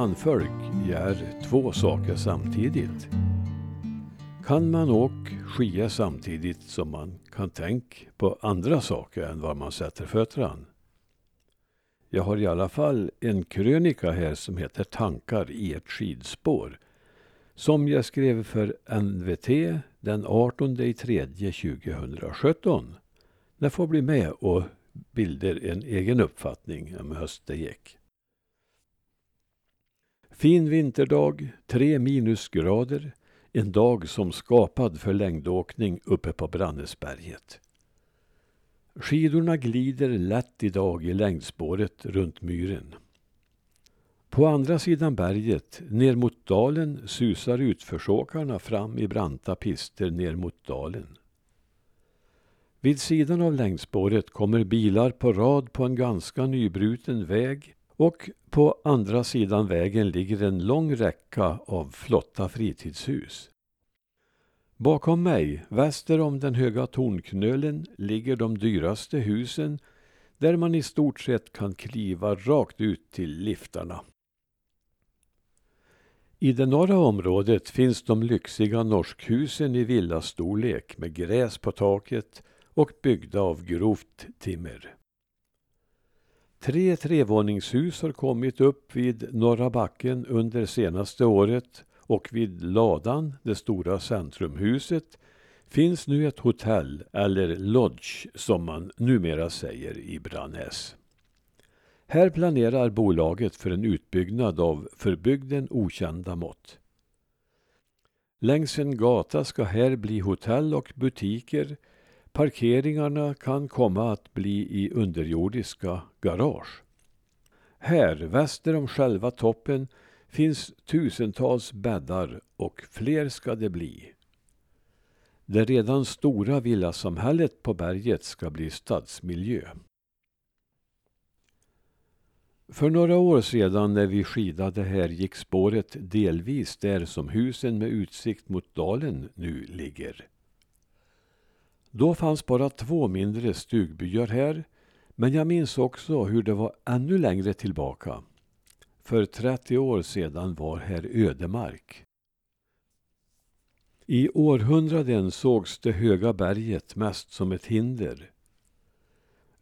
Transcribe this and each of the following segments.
manfolk gör två saker samtidigt. Kan man åka skia samtidigt som man kan tänka på andra saker än var man sätter fötterna? Jag har i alla fall en krönika här som heter Tankar i ett skidspår. Som jag skrev för NVT den 18 3 2017. Den får bli med och bilda en egen uppfattning om höst det gick. Fin vinterdag, tre minusgrader. En dag som skapad för längdåkning uppe på Brannäsberget. Skidorna glider lätt idag i längdspåret runt myren. På andra sidan berget, ner mot dalen, susar utförsåkarna fram i branta pister ner mot dalen. Vid sidan av längdspåret kommer bilar på rad på en ganska nybruten väg och på andra sidan vägen ligger en lång räcka av flotta fritidshus. Bakom mig, väster om den höga tornknölen, ligger de dyraste husen där man i stort sett kan kliva rakt ut till liftarna. I det norra området finns de lyxiga norskhusen i villastorlek med gräs på taket och byggda av grovt timmer. Tre trevåningshus har kommit upp vid Norra backen under senaste året och vid Ladan, det stora centrumhuset, finns nu ett hotell, eller lodge som man numera säger i Branäs. Här planerar bolaget för en utbyggnad av för bygden okända mått. Längs en gata ska här bli hotell och butiker. Parkeringarna kan komma att bli i underjordiska garage. Här, väster om själva toppen, finns tusentals bäddar och fler ska det bli. Det redan stora villasamhället på berget ska bli stadsmiljö. För några år sedan när vi skidade här gick spåret delvis där som husen med utsikt mot dalen nu ligger. Då fanns bara två mindre stugbyar här, men jag minns också hur det var ännu längre tillbaka. För 30 år sedan var här ödemark. I århundraden sågs det höga berget mest som ett hinder.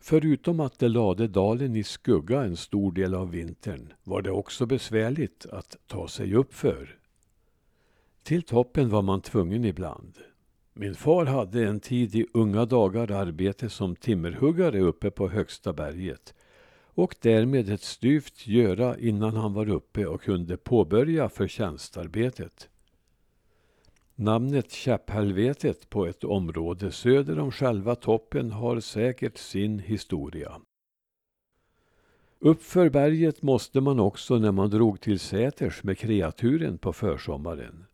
Förutom att det lade dalen i skugga en stor del av vintern var det också besvärligt att ta sig uppför. Till toppen var man tvungen ibland. Min far hade en tid i unga dagar arbete som timmerhuggare uppe på högsta berget och därmed ett styvt göra innan han var uppe och kunde påbörja förtjänstarbetet. Namnet Käpphelvetet på ett område söder om själva toppen har säkert sin historia. Uppför berget måste man också när man drog till Säters med kreaturen på försommaren.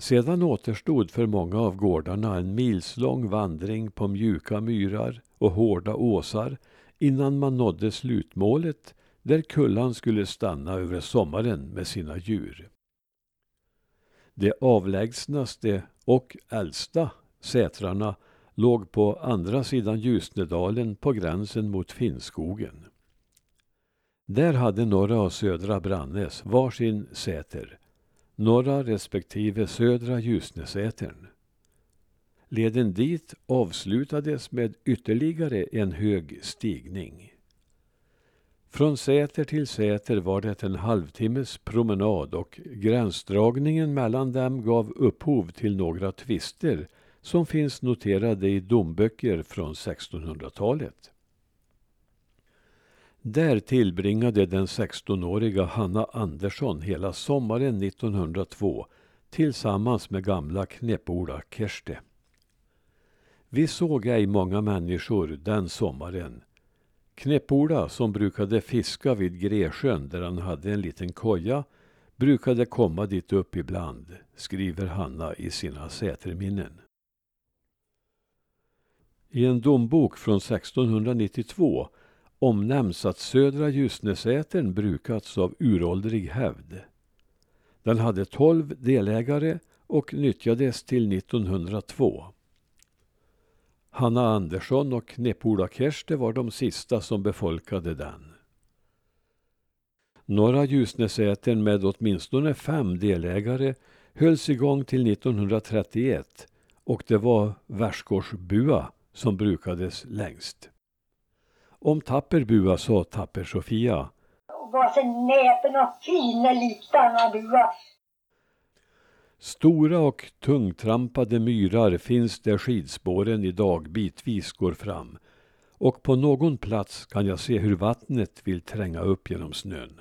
Sedan återstod för många av gårdarna en milslång vandring på mjuka myrar och hårda åsar innan man nådde slutmålet där kullan skulle stanna över sommaren med sina djur. De avlägsnaste och äldsta sätrarna låg på andra sidan Ljusnedalen på gränsen mot Finnskogen. Där hade norra och södra Brannäs varsin säter, norra respektive södra Ljusnesätern. Leden dit avslutades med ytterligare en hög stigning. Från Säter till Säter var det en halvtimmes promenad och gränsdragningen mellan dem gav upphov till några tvister som finns noterade i domböcker från 1600-talet. Där tillbringade den 16-åriga Hanna Andersson hela sommaren 1902 tillsammans med gamla Knepola Kerste. Vi såg ej många människor den sommaren Knepola, som brukade fiska vid Gresjön där han hade en liten koja, brukade komma dit upp ibland, skriver Hanna i sina säterminnen. I en dombok från 1692 omnämns att södra Ljusnesätern brukats av uråldrig hävd. Den hade tolv delägare och nyttjades till 1902. Hanna Andersson och Nepola Kerste var de sista som befolkade den. Norra Ljusnesätern med åtminstone fem delägare hölls igång till 1931 och det var värdsgårdsbua som brukades längst. Om Tapperbua sa Tapper-Sofia. Vad för näpen och fina liknande bua. Stora och tungtrampade myrar finns där skidspåren idag bitvis går fram och på någon plats kan jag se hur vattnet vill tränga upp genom snön.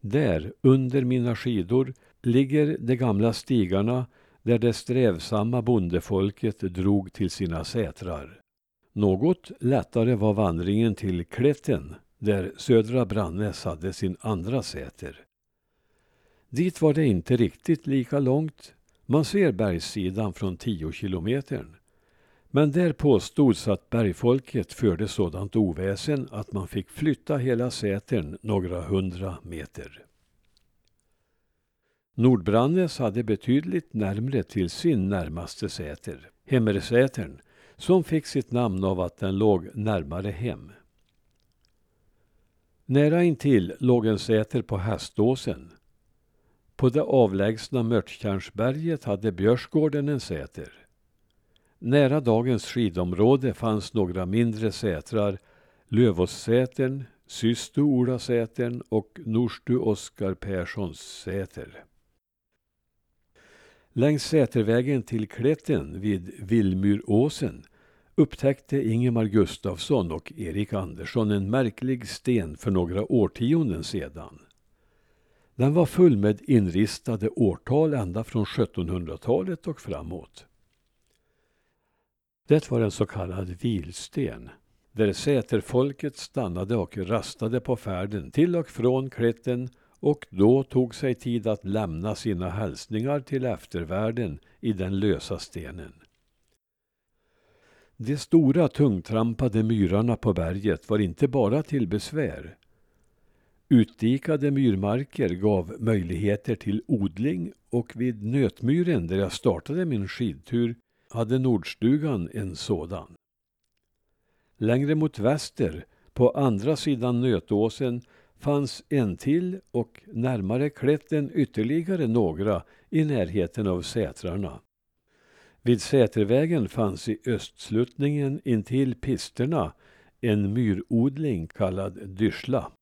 Där, under mina skidor, ligger de gamla stigarna där det strävsamma bondefolket drog till sina sätrar. Något lättare var vandringen till Kletten, där södra Brannäs hade sin andra säter. Dit var det inte riktigt lika långt. Man ser bergssidan från tio kilometern. Men där påstods att bergfolket förde sådant oväsen att man fick flytta hela sätern några hundra meter. Nordbrannäs hade betydligt närmre till sin närmaste säter, Hemmersätern, som fick sitt namn av att den låg närmare hem. Nära intill låg en säter på Häståsen. På det avlägsna Mörtkärnsberget hade Björsgården en säter. Nära dagens skidområde fanns några mindre sätrar, Lövåssätern, Systu Olasätern och Norstu Oskar Perssons säter. Längs Sätervägen till Kletten vid Villmyråsen upptäckte Ingemar Gustafsson och Erik Andersson en märklig sten för några årtionden sedan. Den var full med inristade årtal ända från 1700-talet och framåt. Det var en så kallad vilsten, där säterfolket stannade och rastade på färden till och från Kletten och då tog sig tid att lämna sina hälsningar till eftervärlden i den lösa stenen. De stora tungtrampade myrarna på berget var inte bara till besvär. Utdikade myrmarker gav möjligheter till odling och vid Nötmyren där jag startade min skidtur hade Nordstugan en sådan. Längre mot väster, på andra sidan Nötåsen, fanns en till och närmare klätten ytterligare några i närheten av sätrarna. Vid Sätervägen fanns i östsluttningen intill pisterna en myrodling kallad dyrsla.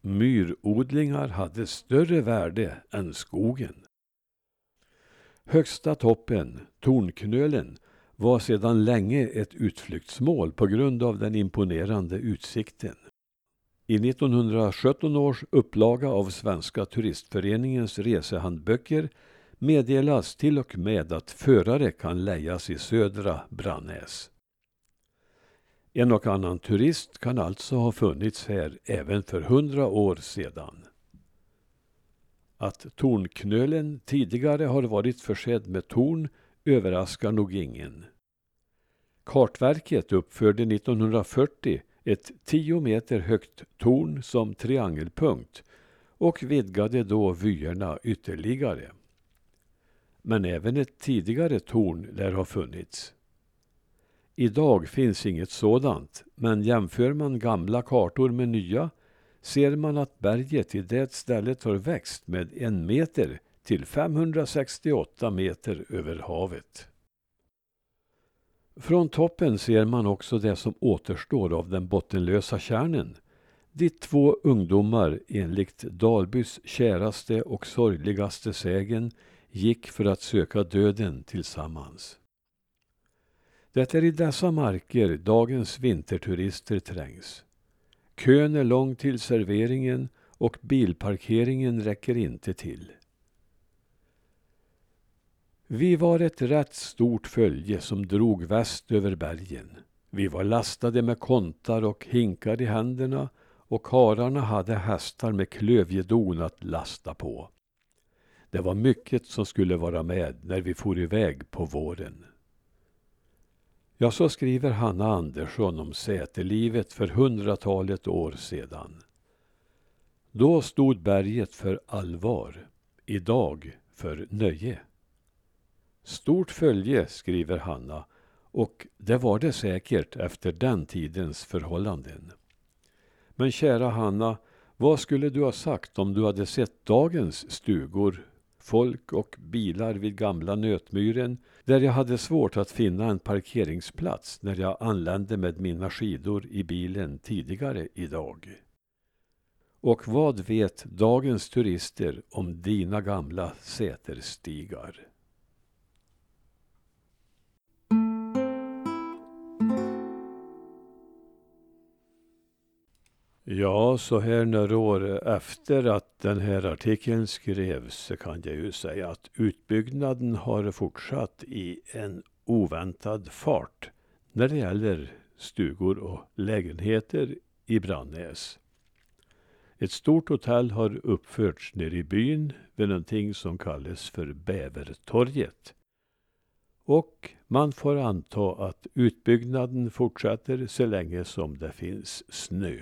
Myrodlingar hade större värde än skogen. Högsta toppen, Tornknölen, var sedan länge ett utflyktsmål på grund av den imponerande utsikten. I 1917 års upplaga av Svenska turistföreningens resehandböcker meddelas till och med att förare kan lejas i södra Brannäs. En och annan turist kan alltså ha funnits här även för hundra år sedan. Att Tornknölen tidigare har varit försedd med torn överraskar nog ingen. Kartverket uppförde 1940 ett tio meter högt torn som triangelpunkt och vidgade då vyerna ytterligare. Men även ett tidigare torn lär ha funnits. Idag finns inget sådant, men jämför man gamla kartor med nya ser man att berget i det stället har växt med en meter till 568 meter över havet. Från toppen ser man också det som återstår av den bottenlösa kärnen dit två ungdomar enligt Dalbys käraste och sorgligaste sägen gick för att söka döden tillsammans. Det är i dessa marker dagens vinterturister trängs. Kön är lång till serveringen och bilparkeringen räcker inte till. Vi var ett rätt stort följe som drog väst över bergen. Vi var lastade med kontar och hinkar i händerna och kararna hade hästar med klövjedon att lasta på. Det var mycket som skulle vara med när vi for iväg på våren. Ja, så skriver Hanna Andersson om säterlivet för hundratalet år sedan. Då stod berget för allvar, idag för nöje. Stort följe, skriver Hanna, och det var det säkert efter den tidens förhållanden. Men kära Hanna, Vad skulle du ha sagt om du hade sett dagens stugor, folk och bilar vid gamla Nötmyren där jag hade svårt att finna en parkeringsplats när jag anlände med mina skidor i bilen tidigare idag? Och vad vet dagens turister om dina gamla säterstigar? Ja, så här några år efter att den här artikeln skrevs så kan jag ju säga att utbyggnaden har fortsatt i en oväntad fart när det gäller stugor och lägenheter i Brannäs. Ett stort hotell har uppförts nere i byn vid någonting som kallas för Bävertorget. Och man får anta att utbyggnaden fortsätter så länge som det finns snö.